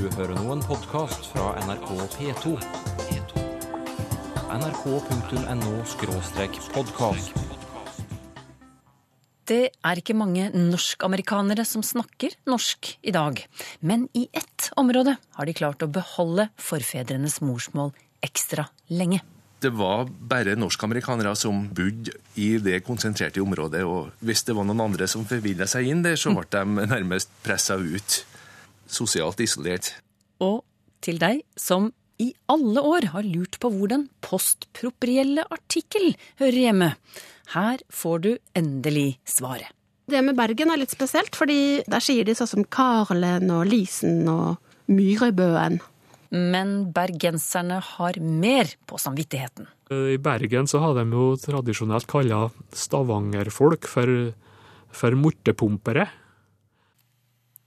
Du hører nå en podkast fra NRK P2. nrk.no-podkast. Det er ikke mange norsk-amerikanere som snakker norsk i dag. Men i ett område har de klart å beholde forfedrenes morsmål ekstra lenge. Det var bare norskamerikanere som bodde i det konsentrerte området. Og hvis det var noen andre som forvilla seg inn der, så ble de nærmest pressa ut. Sosialt isolert. Og til deg som i alle år har lurt på hvor den postproprielle artikkel hører hjemme. Her får du endelig svaret. Det med Bergen er litt spesielt, fordi der sier de sånn som Karlen og Lisen og Myrebøen. Men bergenserne har mer på samvittigheten. I Bergen så har de jo tradisjonelt kalla stavangerfolk for, for mortepumpere.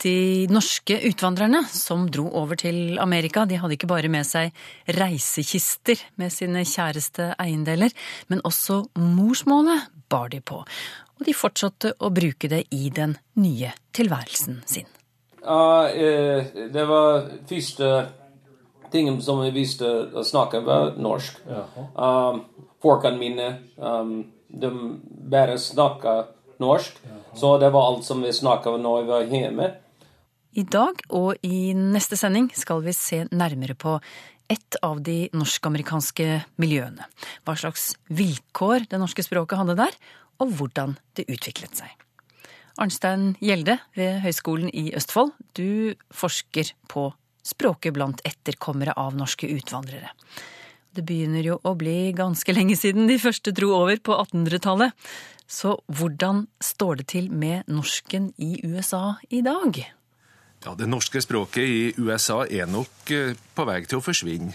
De norske utvandrerne som dro over til Amerika, de hadde ikke bare med seg reisekister med sine kjæreste eiendeler, men også morsmålet bar de på. Og de fortsatte å bruke det i den nye tilværelsen sin. Ja, eh, det var første tingen som vi visste å snakke, var norsk. Um, Folkene mine, um, de bare snakka norsk. Så det var alt som vi snakka når vi var hjemme. I dag og i neste sending skal vi se nærmere på et av de norsk-amerikanske miljøene. Hva slags vilkår det norske språket hadde der, og hvordan det utviklet seg. Arnstein Gjelde ved Høgskolen i Østfold, du forsker på språket blant etterkommere av norske utvandrere. Det begynner jo å bli ganske lenge siden de første dro over på 1800-tallet. Så hvordan står det til med norsken i USA i dag? Ja, Det norske språket i USA er nok eh, på vei til å forsvinne.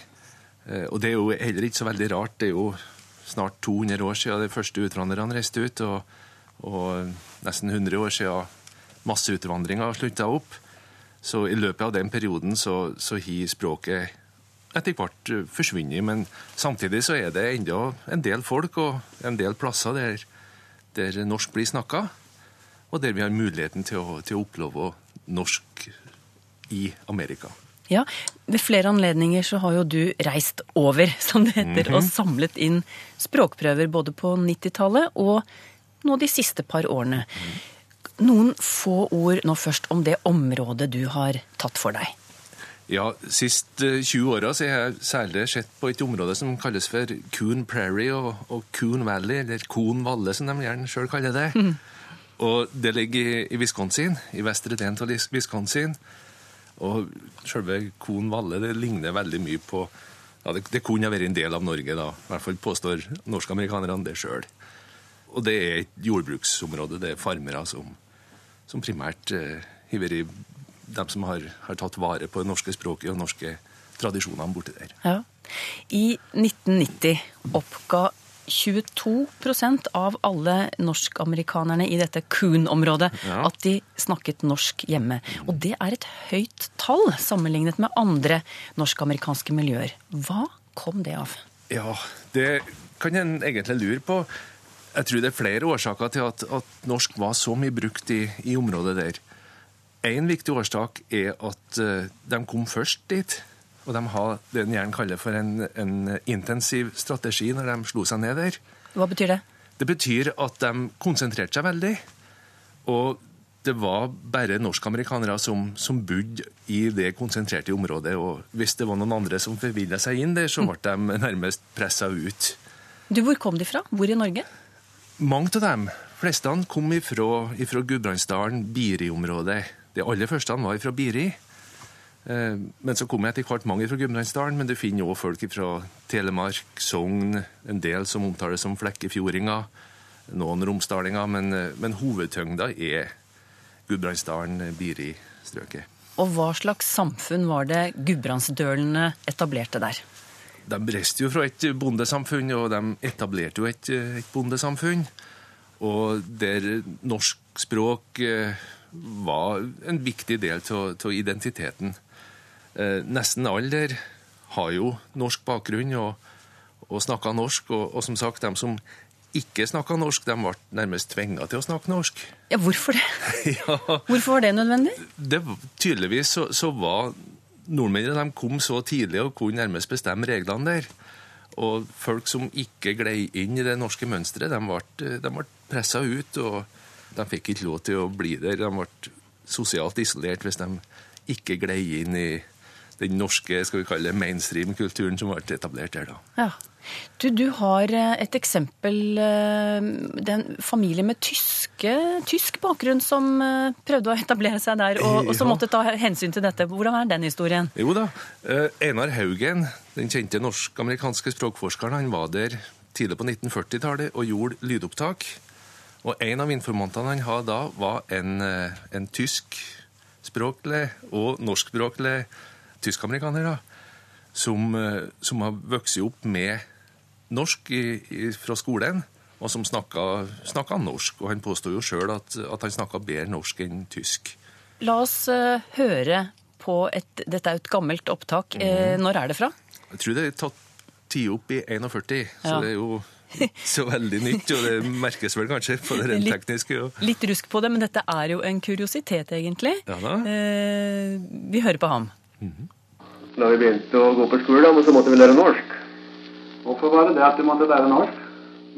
Eh, Og det er jo heller ikke så veldig rart. Det er jo snart 200 år siden de første utvandrerne reiste ut, og, og nesten 100 år siden masseutvandringa slutta opp. Så i løpet av den perioden så, så har språket etter hvert eh, forsvunnet. Men samtidig så er det enda en del folk og en del plasser der, der norsk blir snakka, og der vi har muligheten til å, til å oppleve norsk i Amerika. Ja, Ved flere anledninger så har jo du reist over, som det heter, og samlet inn språkprøver både på 90-tallet og nå de siste par årene. Noen få ord nå først om det området du har tatt for deg. Ja, sist eh, 20 åra har jeg særlig sett på et område som kalles for Coon Prairie og, og Coon Valley, eller Coon Valle som de gjerne sjøl kaller det. Og det ligger i, i Wisconsin, i vestre delen av Wisconsin. Og selve Coon Valle det ligner veldig mye på ja, det, det kunne ha vært en del av Norge, da. I hvert fall påstår norskamerikanerne det sjøl. Og det er et jordbruksområde. Det er farmere som, som primært eh, har vært dem som har, har tatt vare på det norske språket og norske tradisjonene borti der. Ja. I 1990 oppga 22% av alle norsk-amerikanerne i dette Coon-området Ja. at de snakket norsk hjemme. Og det er et høyt tall sammenlignet med andre norsk-amerikanske miljøer. Hva kom det av? Ja, det kan en egentlig lure på. Jeg tror det er flere årsaker til at, at norsk var så mye brukt i, i området der. En viktig årsak er at eh, de kom først dit. Og de har det en gjerne kaller for en, en intensiv strategi når de slo seg ned der. Hva betyr det? Det betyr at de konsentrerte seg veldig. Og det var bare norskamerikanere som, som bodde i det konsentrerte området. Og hvis det var noen andre som forvilla seg inn der, så ble de nærmest pressa ut. Du, Hvor kom de fra? Hvor i Norge? Mange av dem, fleste kom ifra, ifra Gudbrandsdalen, Biri-området. De aller første var fra Biri. Eh, Men så kom til hvert mange fra Gudbrandsdalen, men du finner òg folk fra Telemark, Sogn, en del som omtales som flekkefjordinger, noen romsdalinger, men, eh, men hovedtyngda er Gudbrandsdalen, Biri-strøket. Og hva slags samfunn var det gudbrandsdølene etablerte der? De reiste jo fra et bondesamfunn, og de etablerte jo et, et bondesamfunn. Og der norsk språk eh, var en viktig del av identiteten. Eh, nesten alle der har jo norsk bakgrunn og, og snakker norsk, og, og som sagt, de som ikke snakka norsk, de ble nærmest tvinga til å snakke norsk. Ja, hvorfor det? ja, Hvorfor var det nødvendig? det, tydeligvis så, så var nordmennene de kom så tidlig og kunne nærmest bestemme reglene der. Og folk som ikke glei inn i det norske mønsteret, de ble, de ble pressa ut. og De fikk ikke lov til å bli der. De ble sosialt isolert hvis de ikke glei inn i den norske skal vi kalle det, mainstream-kulturen som ble etablert der. da. Ja. Du, du har eh, et eksempel. eh, Det er en familie med tyske, tysk bakgrunn som eh, prøvde å etablere seg der, og, og som måtte ta hensyn til dette. Hvordan er den historien? Jo da. Einar Haugen, den kjente norsk-amerikanske språkforskeren, han var der tidlig på 1940-tallet og gjorde lydopptak. Og en av informantene han hadde da, var en, en tyskspråklig og norskspråklig tysk-amerikaner, da, som, eh, som har vokst opp med norsk i, i, fra skolen, og som snakka, norsk. Og han påstår jo sjøl at, at han snakka bedre norsk enn tysk. La oss uh, høre på et Dette er jo et gammelt opptak. Eh, Mhm. Når er det fra? Jeg tror det er tatt tid opp i 41, så det er jo så veldig nytt, og det merkes vel kanskje på det rent tekniske. Og... Litt rusk på det, men dette er jo en kuriositet, egentlig. Ja. Eh, vi hører på ham. Da vi begynte å gå på skole, da, så måtte vi lære norsk. Hvorfor var det det at du måtte lære norsk?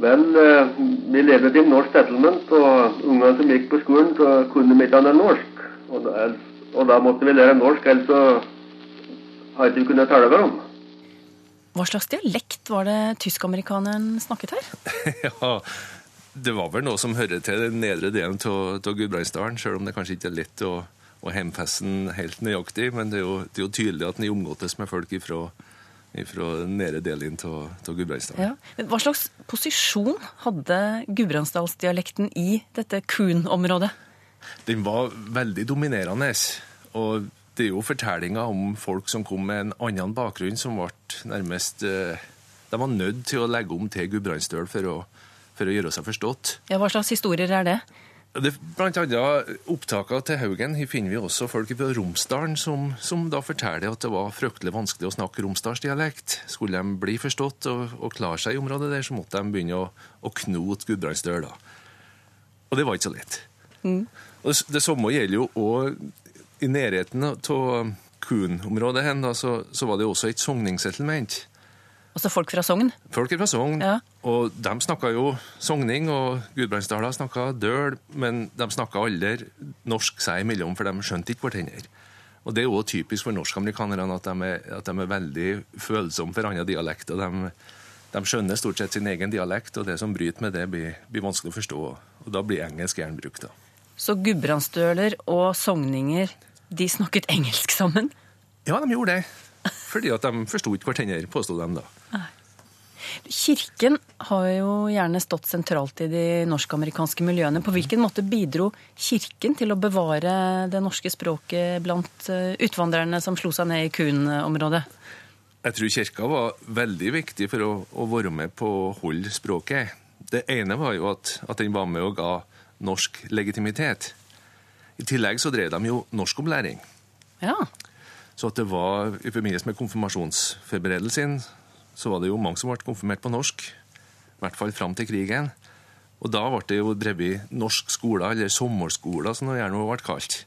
Vel, eh, vi levde i en norsk settlement, og ungene som gikk på skolen, så kunne de ikke annet norsk. Og da, og da måtte vi lære norsk, ellers så hadde vi ikke kunnet tale med dem. Hva slags dialekt var det tyskamerikaneren snakket her? ja, det var vel noe som hører til den nedre delen av Gudbrandsdalen, selv om det kanskje ikke er lett å, å hjemfesten helt nøyaktig. Men det er jo, det er jo tydelig at den omgåttes med folk ifra, ifra den nedre delen av Gudbrandsdalen. Ja. Men Hva slags posisjon hadde gudbrandsdalsdialekten i dette kun-området? Den var veldig dominerende. Og det er jo fortellinger om folk som kom med en annen bakgrunn, som ble nærmest eh, De var nødt til å legge om til Gudbrandsdøl for, for å gjøre seg forstått. Ja, Hva slags historier er det? Det, blant annet opptakene til Haugen her finner vi også folk fra Romsdalen som, som da forteller at det var fryktelig vanskelig å snakke romsdalsdialekt. Skulle de bli forstått og, og klare seg i området der, så måtte de begynne å, å knote gudbrandsdøla. Og det var ikke så lett. Og det, det samme gjelder jo òg i nærheten av Kuhn-området, hen, da, så, så var det også et sogningssettlement. Altså folk fra Sogn? Folk fra Sogn, Ja. Og de snakka jo sogning, og Gudbrandsdala snakka døl, men de snakka aldri norsk seg imellom, for de skjønte ikke hverandre. Og det er jo typisk for norskamerikanerne at, at de er veldig følsomme for andre dialekter. De, de skjønner stort sett sin egen dialekt, og det som bryter med det, blir, blir vanskelig å forstå. Og da blir engelsk gjerne brukt. da. Så gudbrandsdøler og sogninger, de snakket engelsk sammen? Ja, de gjorde det. Fordi at de forsto ikke hverandre, påsto de da. Kirken har jo gjerne stått sentralt i de norsk-amerikanske miljøene. På hvilken måte bidro Kirken til å bevare det norske språket blant eh, utvandrerne som slo seg ned i Kuhn-området? Jeg tror kirka var veldig viktig for å, å være med på å holde språket. Det ene var jo at, at den var med og ga norsk legitimitet. I tillegg så drev de jo norskopplæring. Ja. Så at det var, i forbindelse med konfirmasjonsforberedelsen, så var det jo mange som ble konfirmert på norsk. I hvert fall fram til krigen. Og da ble det jo drevet norsk skole, eller sommerskoler, som det gjerne ble kalt.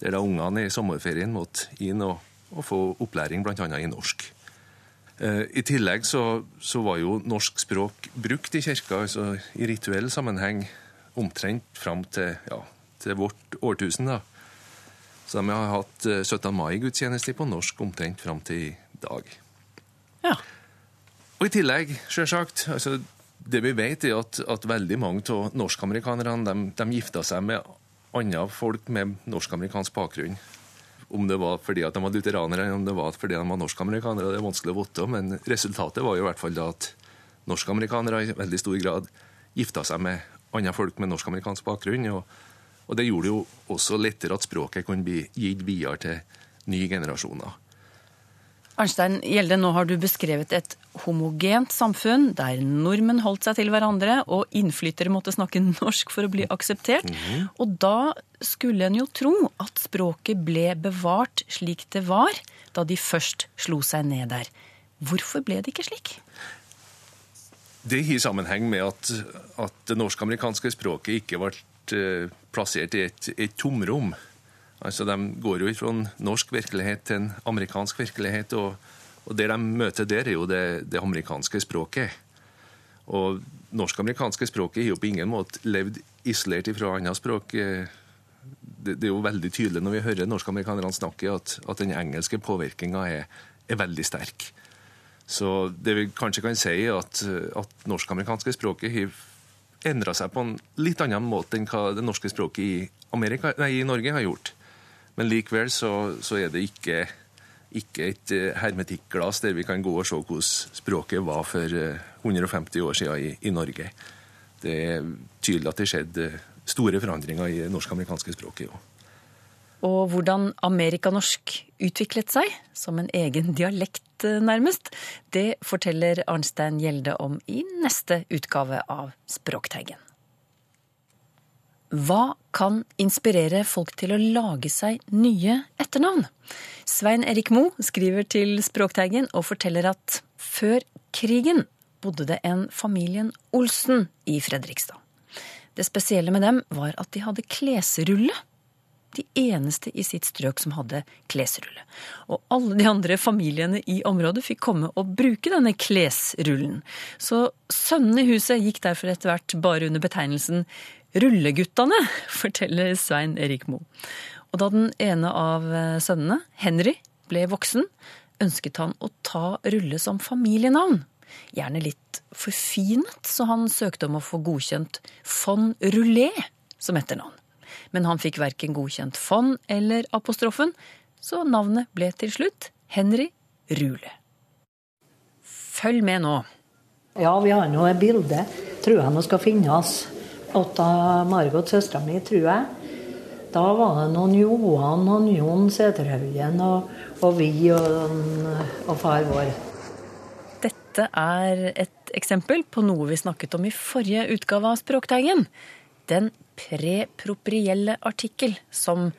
Der da ungene i sommerferien måtte inn og, og få opplæring bl.a. i norsk. Eh, I tillegg så, så var jo norsk språk brukt i kirka altså i rituell sammenheng omtrent fram til, ja, til vårt årtusen. da. Så de har hatt eh, 17. mai-gudstjeneste på norsk omtrent fram til i dag. ja. Og i tillegg, selvsagt, altså, det vi vet er at, at veldig mange av norskamerikanerne gifta seg med andre folk med norsk-amerikansk bakgrunn. Om det var fordi at de var lutheranere, eller om det var fordi de var norskamerikanere, det er vanskelig å vite, men resultatet var jo i hvert fall at norskamerikanere i veldig stor grad gifta seg med andre folk med norsk-amerikansk bakgrunn. Og, og det gjorde jo også lettere at språket kunne bli gitt videre til nye generasjoner. Arnstein Gjelde, nå har du beskrevet et homogent samfunn der nordmenn holdt seg til hverandre, og innflyttere måtte snakke norsk for å bli akseptert. Og da skulle en jo tro at språket ble bevart slik det var da de først slo seg ned der. Hvorfor ble det ikke slik? Det har sammenheng med at, at det norsk-amerikanske språket ikke ble eh, plassert i et, et tomrom. Altså, De går jo fra en norsk virkelighet til en amerikansk virkelighet, og, og det de møter der, er jo det, det amerikanske språket. Og norsk-amerikanske språket har jo på ingen måte levd isolert fra andre språk. Det, det, er jo veldig tydelig når vi hører norsk-amerikanerne snakke, at, at den engelske påvirkninga er, er, veldig sterk. Så det vi kanskje kan si, er at, at norsk-amerikanske språket har endra seg på en litt annen måte enn hva det norske språket i, Amerika, nei, i Norge har gjort. Men likevel så, så er det ikke, ikke et eh, hermetikkglass der vi kan gå og se hvordan språket var for 150 år siden i, i Norge. Det er tydelig at det skjedde store forandringer i norsk-amerikanske språket òg. Og hvordan amerikanorsk utviklet seg, som en egen dialekt eh, nærmest, det forteller Arnstein Gjelde om i neste utgave av Språkteigen. Hva kan inspirere folk til å lage seg nye etternavn? Svein Erik Moe skriver til Språkteigen og forteller at før krigen bodde det en familien Olsen i Fredrikstad. Det spesielle med dem var at de hadde klesrulle. De eneste i sitt strøk som hadde klesrulle. Og alle de andre familiene i området fikk komme og bruke denne klesrullen. Så sønnene i huset gikk derfor etter hvert bare under betegnelsen Rulleguttene, forteller Svein Erik Moe. Og da den ene av sønnene, Henry, ble voksen, ønsket han å ta Rulle som familienavn gjerne litt forfinet, så han søkte om å få godkjent von Rullé som etternavn. Men han fikk verken godkjent von eller apostrofen, så navnet ble til slutt Henry Rule. Følg med nå. Ja, vi har nå et bilde, tror jeg nå skal finnes, av Margot, søstera mi, tror jeg. Da var det noen Johan og Jon Sæterhaugen og, og vi og, og far vår. Dette er et eksempel på noe vi snakket om i forrige utgave av Språkteigen. Den preproprielle artikkel, som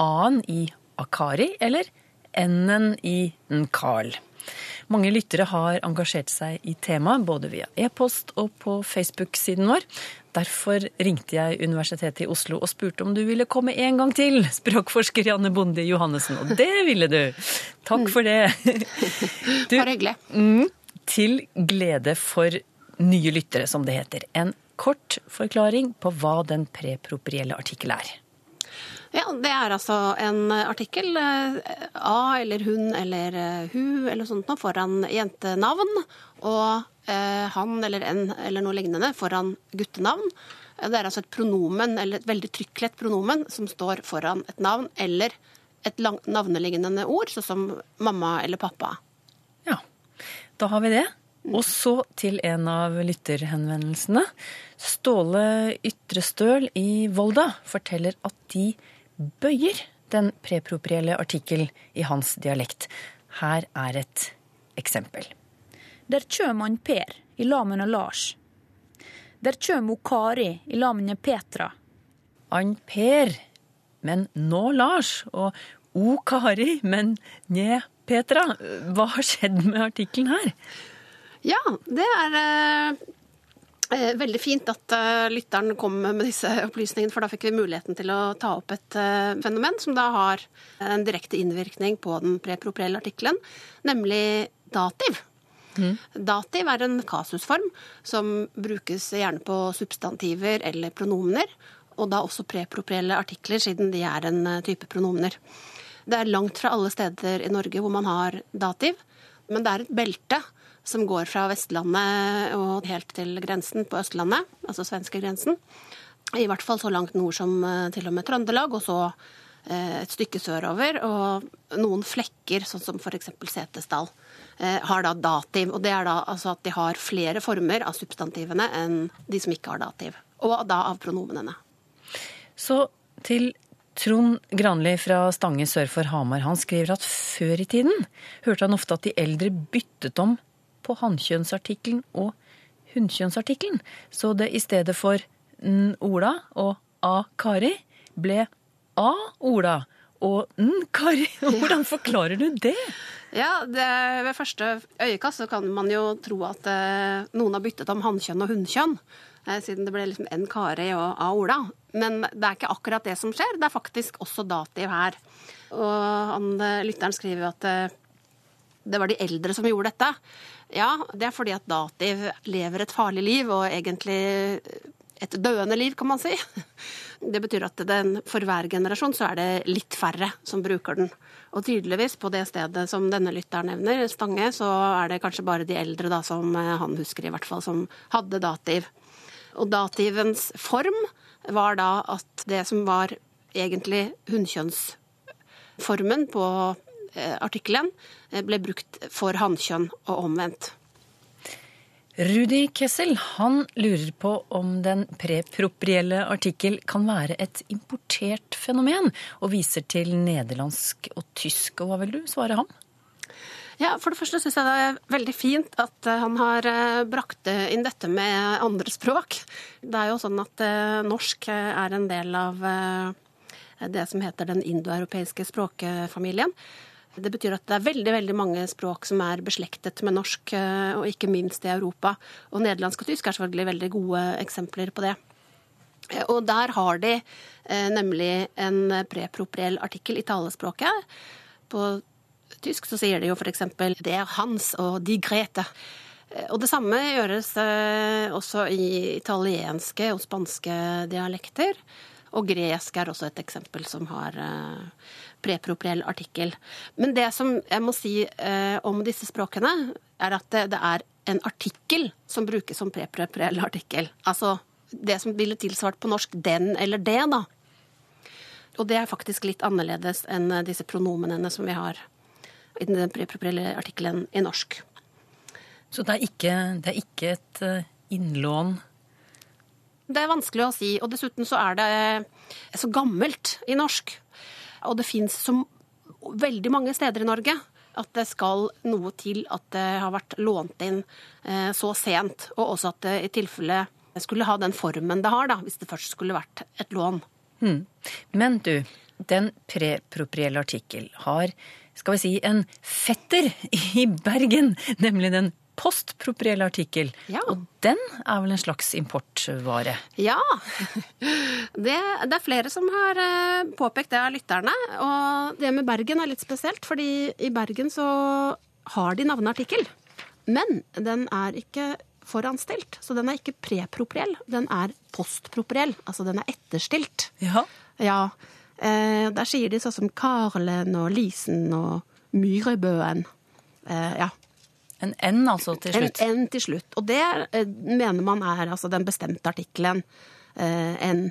a-en i Akari eller n-en i nkal. Mange lyttere har engasjert seg i temaet, både via e-post og på Facebook-siden vår. Derfor ringte jeg Universitetet i Oslo og spurte om du ville komme en gang til, språkforsker Janne Bonde Johannessen. Og det ville du! Takk for det. Du, Bare hyggelig. Mm, til glede for nye lyttere, som det heter. En kort forklaring på hva den preproprielle artikkel er. Ja, Det er altså en artikkel, eh, A eller hun eller eh, hu eller sånt noe, foran jentenavn. Og han eller en eller noe lignende foran guttenavn. Det er altså et pronomen, eller et veldig trykklett pronomen, som står foran et navn eller et navnelignende ord, sånn som mamma eller pappa. Ja, Da har vi det. Og så til en av lytterhenvendelsene. Ståle Ytrestøl i Volda forteller at de bøyer den preproprielle artikkel i hans dialekt. Her er et eksempel. Der kjem han Per i lag med Lars. Der kjem hun Kari i lag med Petra. Han Per, men nå Lars. Og O Kari, men nje Petra, hva har skjedd med artikkelen her? Ja, det er eh, eh, veldig fint at eh, lytteren kom med disse opplysningene, for da fikk vi muligheten til å ta opp et eh, fenomen som da har en direkte innvirkning på den preproprielle artikkelen, nemlig dativ. Mm. Dativ er en kasusform som brukes gjerne på substantiver eller pronomener, og da også preproprielle artikler, siden de er en eh, type pronomener. Det er langt fra alle steder i Norge hvor man har dativ, men det er et belte som går fra Vestlandet og helt til grensen på Østlandet, altså svenskegrensen. I hvert fall så langt nord som eh, til og med Trøndelag, og så eh, et stykke sørover. Og noen flekker, sånn som f.eks. Setesdal, har da dativ. Og det er da altså at de har flere former av substantivene enn de som ikke har dativ. Og da av pronomenene. Så til Trond Granli fra Stange sør for Hamar han skriver at før i tiden hørte han ofte at de eldre byttet om på hannkjønnsartikkelen og hunnkjønnsartikkelen. Så det i stedet for N-Ola og A-Kari ble A-Ola og N-Kari. Hvordan forklarer du det? Ja, det, Ved første øyekast kan man jo tro at eh, noen har byttet om hannkjønn og hunnkjønn. Eh, siden det ble liksom N Kari og A Ola. Men det er ikke akkurat det som skjer. Det er faktisk også dativ her. Og han, eh, lytteren skriver jo at eh, det var de eldre som gjorde dette. Ja, det er fordi at dativ lever et farlig liv, og egentlig et døende liv, kan man si. Det betyr at den, for hver generasjon så er det litt færre som bruker den. Og tydeligvis på det stedet som denne lytteren nevner, Stange, så er det kanskje bare de eldre da, som eh, han husker i hvert fall, som hadde dativ. Og dativens form var da at det som var egentlig hunnkjønnsformen på eh, artikkelen, eh, ble brukt for hannkjønn og omvendt. Rudi Kessel han lurer på om den preproprielle artikkel kan være et importert fenomen, og viser til nederlandsk og tysk. Og hva vil du svare ham? Ja, For det første syns jeg det er veldig fint at eh, han har eh, brakt inn dette med andre språk. Det er jo sånn at eh, norsk er en del av det som heter den indoeuropeiske språkfamilien. Det betyr at det er veldig veldig mange språk som er beslektet med norsk, eh, og ikke minst i Europa. Og nederlandsk og tysk er selvfølgelig veldig gode eksempler på det. Eh, og der har de eh, nemlig en prepropriell artikkel i talespråket. På tysk så sier de jo f.eks. er Hans' og 'de Grete'. Og det samme gjøres også i italienske og spanske dialekter. Og gresk er også et eksempel som har prepropriell artikkel. Men det som jeg må si eh, om disse språkene, er at det, er en artikkel som brukes som prepropriell artikkel. Altså det som ville tilsvart på norsk 'den' eller 'det', da. Og det er faktisk litt annerledes enn disse pronomenene som vi har i den preproprielle artikkelen i norsk. Så det er ikke, det er ikke et eh, innlån? Det er vanskelig å si. Og dessuten så er det så gammelt i norsk. Og det fins så veldig mange steder i Norge at det skal noe til at det har vært lånt inn eh, så sent. Og også at det i tilfelle skulle ha den formen det har, da, hvis det først skulle vært et lån. Mm. Men du, den preproprielle artikkel har, skal vi si, en fetter i Bergen, nemlig den postpropriell artikkel. Ja. Og den er vel en slags importvare? Ja. Det, det, er flere som har eh, påpekt det av lytterne. Og det med Bergen er litt spesielt, fordi i Bergen så har de navneartikkel. Men den er ikke foranstilt, så den er ikke prepropriell. Den er postpropriell, altså den er etterstilt. Ja. ja. Eh, der sier de sånn som Karlen og Lisen og Myrebøen. Eh, ja. En N altså til slutt? En N til slutt. Og det eh, mener man er altså den bestemte artikkelen eh, N.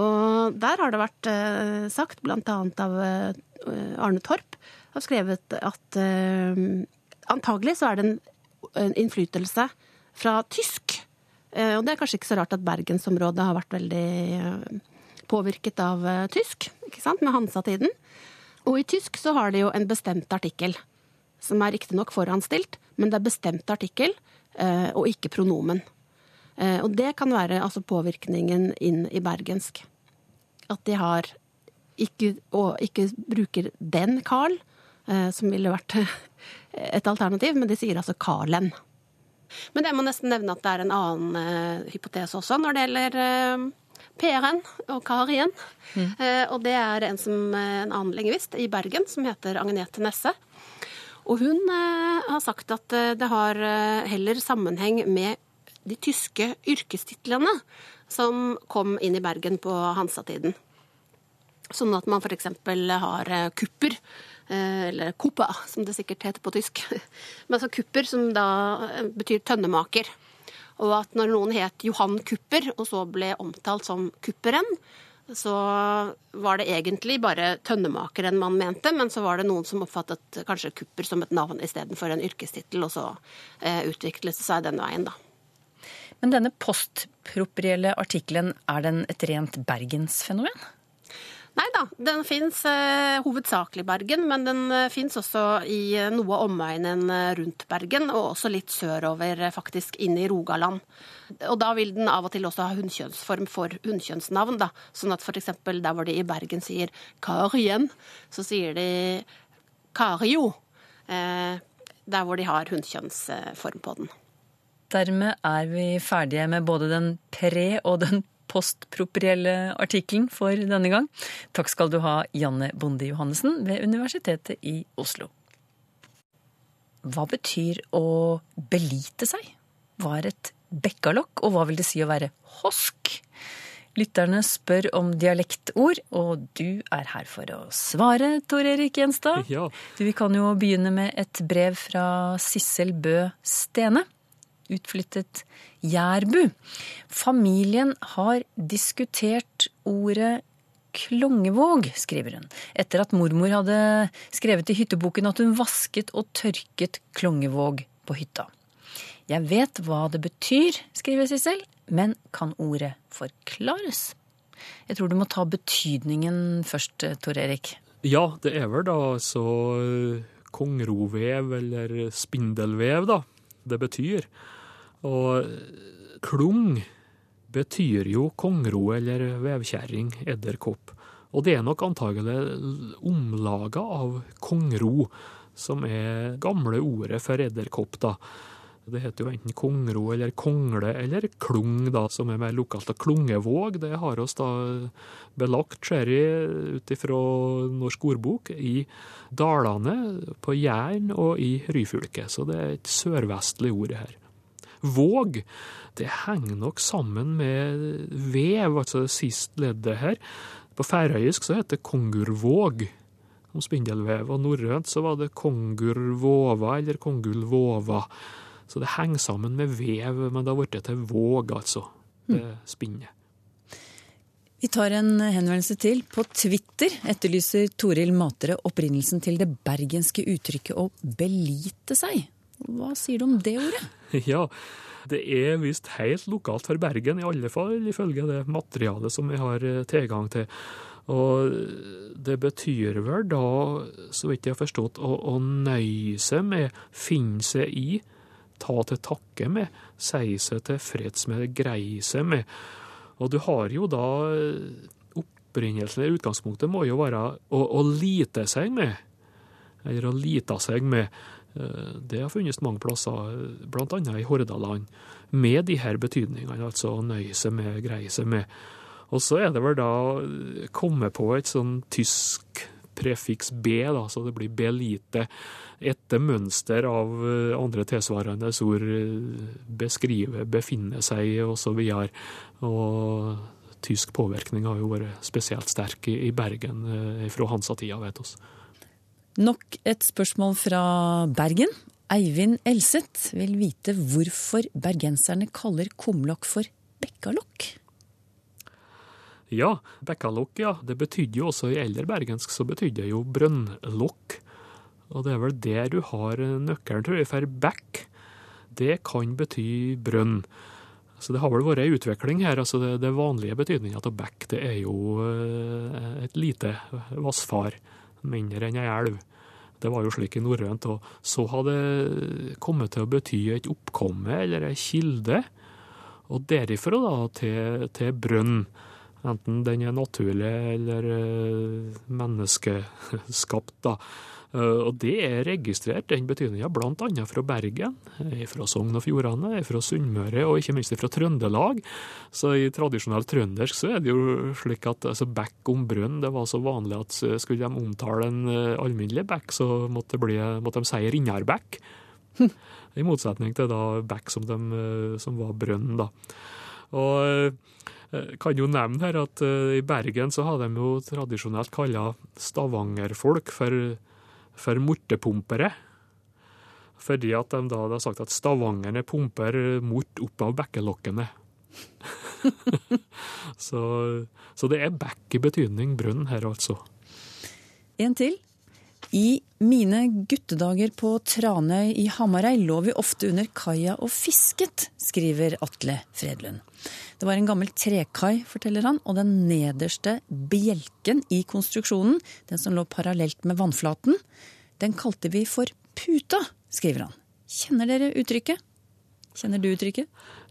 Og der har det vært eh, sagt, blant annet av eh, Arne Torp, har skrevet at antagelig så er det en, en innflytelse fra tysk. Og det er kanskje ikke så rart at bergensområdet har vært veldig påvirket av tysk, ikke sant, med Hansa-tiden. Og i tysk så har de jo en bestemt artikkel som er riktignok foranstilt, men det er bestemt artikkel eh, og ikke pronomen. Eh, og det kan være altså påvirkningen inn i bergensk. At de har ikke, og ikke bruker den Carl, eh, som ville vært et alternativ, men de sier altså Carlen. Men jeg må nesten nevne at det er en annen hypotese også når det gjelder PR-en og Karien. Mm. og det er en, som, en annen lingvist i Bergen som heter Agnete Nesse. Og hun eh, har sagt at eh, det har eh, heller sammenheng med de tyske yrkestitlene som kom inn i Bergen på Hansa-tiden. Sånn at man f.eks. har kupper, eller kupa, som det sikkert heter på tysk. Men altså kupper, som da betyr tønnemaker. Og at når noen het Johan Kupper, og så ble omtalt som Kupperen, så var det egentlig bare tønnemakeren man mente, men så var det noen som oppfattet kanskje Kupper som et navn istedenfor en yrkestittel, og så eh, utviklet det seg den veien, da. Men denne postproprielle artikkelen, er den et rent bergensfenomen? Nei da, den fins eh, hovedsakelig i Bergen, men den eh, fins også i eh, noe av omegnen eh, rundt Bergen, og også litt sørover, eh, faktisk inn i Rogaland. Og da vil den av og til også ha hunnkjønnsform for hunnkjønnsnavn, da. Sånn at f.eks. der hvor de i Bergen sier Karien, så sier de Kario. Der hvor de har hunnkjønnsform på den. Dermed er vi ferdige med både den pre- og den postproprielle artikkelen for denne gang. Takk skal du ha, Janne Bonde Johannessen ved Universitetet i Oslo. Hva betyr å belite seg? Hva er et bekkalokk, og hva vil det si å være hosk? Lytterne spør om dialektord, og du er her for å svare, Tor Erik Gjenstad. Ja. Du, vi kan jo begynne med et brev fra Sissel Bø Stene. Utflyttet jærbu. Familien har diskutert ordet Klongevåg, skriver hun, etter at mormor hadde skrevet i hytteboken at hun vasket og tørket Klongevåg på hytta. Jeg vet hva det betyr, skriver Sissel, men kan ordet forklares? Jeg tror du må ta betydningen først, Tor Erik. Ja, det er vel da altså kongrovev eller spindelvev, da, det betyr. Og klung betyr jo kongro eller vevkjerring, edderkopp. Og det er nok antagelig omlaga av kongro, som er gamle ordet for edderkopp, da. Det heter jo enten kongro eller kongle eller klung, da, som er mer lokalt. Klungevåg, det har oss da belagt, ser ut ifra Norsk ordbok, i dalene, på Jæren og i Ryfylke. Så det er et sørvestlig ord her. Våg, det henger nok sammen med vev, altså det siste leddet her. På færøysk så heter det kongurvåg om spindelvev, og norrønt så var det kongurvåva eller kongulvåva. Så det henger sammen med vev, men det har blitt til våg, altså. Det spinnet. Vi tar en henvendelse til. På Twitter etterlyser Toril Matre opprinnelsen til det bergenske uttrykket å belite seg. Hva sier du om det ordet? Ja, det er visst helt lokalt for Bergen, i alle fall ifølge det materialet som vi har eh, tilgang til. Og det betyr vel da, så vidt jeg har forstått, å, å nøye seg med, finne seg i, ta til takke med, si seg tilfreds med, greie seg med. Og du har jo da Opprinnelsen i utgangspunktet må jo være å, å lite seg med, eller å lite seg med. Eh, Det har funnes mange plasser, bl.a. i Hordaland, med de her betydningene, altså å nøye seg med, greie seg med. Og så er det vel da komme på et sånn tysk prefiks B, da, så det blir belite, etter mønster av eh, andre tilsvarende ord, eh, beskrive, befinne seg og så videre. Og tysk påvirkning har jo vært spesielt sterk i Bergen fra Hansa-tida, vet oss. Nok et spørsmål fra Bergen. Eivind Elseth vil vite hvorfor bergenserne kaller kumlokk for bekkalokk. Ja, bekkalokk, ja. Det betydde jo også i eldre bergensk så betydde det jo brønnlokk. Og det er vel der du har nøkkelen, tror jeg, for bekk. Det kan bety brønn. Så det har vel vært ei utvikling her. altså Det, det vanlige betydninga av bekk, det er jo eh, et lite vassfar, mindre enn ei elv. Det var jo slik i norrønt. Og så hadde det kommet til å bety et oppkomme eller ei kilde. Og derifra da til, til brønn. Enten den er naturlig eller eh, menneskeskapt, da. Eh, Og det er registrert, den betydninga, annet fra Bergen, eh, fra Sogn og Fjordane, fra Sunnmøre og ikke minst fra Trøndelag. Så i tradisjonell trøndersk så er det jo slik at altså, bekk om brønn, det var så vanlig at eh, skulle de omtale en alminnelig bekk, så måtte, det bli, måtte de si Rinnarbekk. I motsetning til da bekk som, de, som var brønn, da. Og kan jo nevne her at i Bergen så har de jo tradisjonelt kalla stavangerfolk for, for mortepumpere. Fordi at de da hadde sagt at stavangerne pumper mort opp av bekkelokkene. så, så det er bekk i betydning brønn her, altså. En til. I mine guttedager på Tranøy i Hamarøy lå vi ofte under kaia og fisket, skriver Atle Fredlund. Det var en gammel trekai, forteller han, og den nederste bjelken i konstruksjonen, den som lå parallelt med vannflaten, den kalte vi for puta, skriver han. Kjenner dere uttrykket? Kjenner du uttrykket?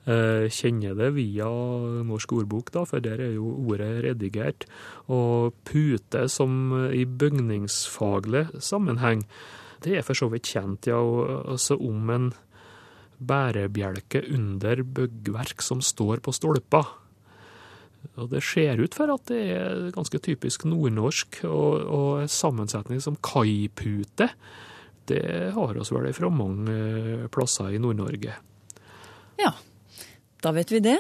Eh, kjenner det via Norsk ordbok, da, for der er jo ordet redigert. Og pute som i bygningsfaglig sammenheng, det er for så vidt kjent, ja, altså om en bærebjelke under byggverk som står på stolper. Og det ser ut for at det er ganske typisk nordnorsk, og, og sammensetning som kaipute, det har oss vel fra mange plasser i Nord-Norge. Ja, da vet vi det.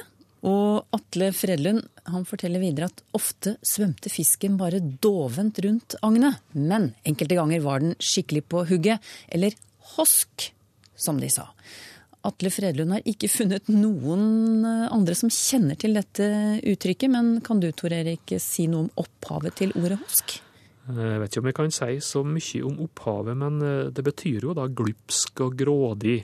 Og Atle Fredlund han forteller videre at ofte svømte fisken bare dovent rundt agnet, men enkelte ganger var den skikkelig på hugget, eller hosk, som de sa. Atle Fredlund har ikke funnet noen andre som kjenner til dette uttrykket, men kan du Tor Erik si noe om opphavet til ordet hosk? Jeg vet ikke om jeg kan si så mye om opphavet, men det betyr jo da glupsk og grådig.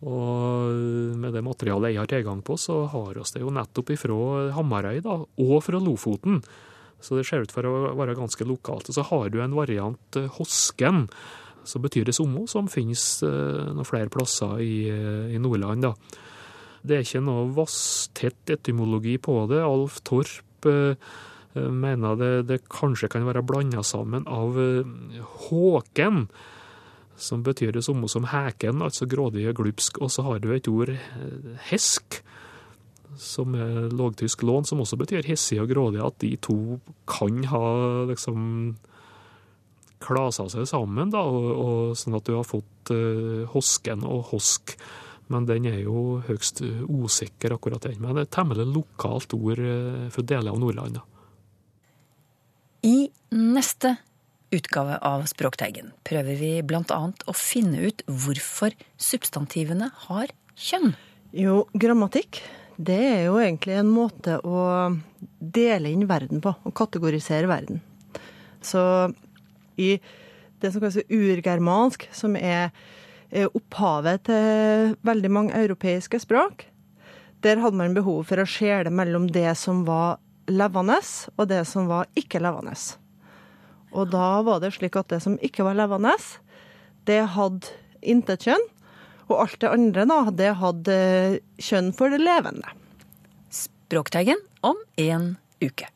Og med det materialet jeg har tilgang på, så har oss det jo nettopp ifra Hamarøy da, og fra Lofoten. Så det ser ut for å være ganske lokalt. Og så har du en variant, Hosken, som betyr det samme, som finnes noen flere plasser i, i Nordland. da. Det er ikke noe vasstett etymologi på det. Alf Torp eh, mener det, det kanskje kan være blanda sammen av Håken som betyr det samme som heken, altså grådig og glupsk. Og så har du et ord, hesk, som er lågtysk lån, som også betyr hissig og grådig. At de to kan ha liksom klasa seg sammen, da, og, og sånn at du har fått uh, hosken og hosk. Men den er jo høgst usikker, akkurat den. Men det er et temmelig lokalt ord uh, for deler av Nordland. I neste utgave av Språkteigen prøver vi bl.a. å finne ut hvorfor substantivene har kjønn. Jo, grammatikk det er jo egentlig en måte å dele inn verden på, å kategorisere verden. Så i det som kalles urgermansk, som er opphavet til veldig mange europeiske språk, der hadde man behov for å skjele mellom det som var levende, og det som var ikke levende. Og da var det slik at det som ikke var levende, det hadde intet kjønn. Og alt det andre, da, det hadde kjønn for det levende. Språkteigen om en uke.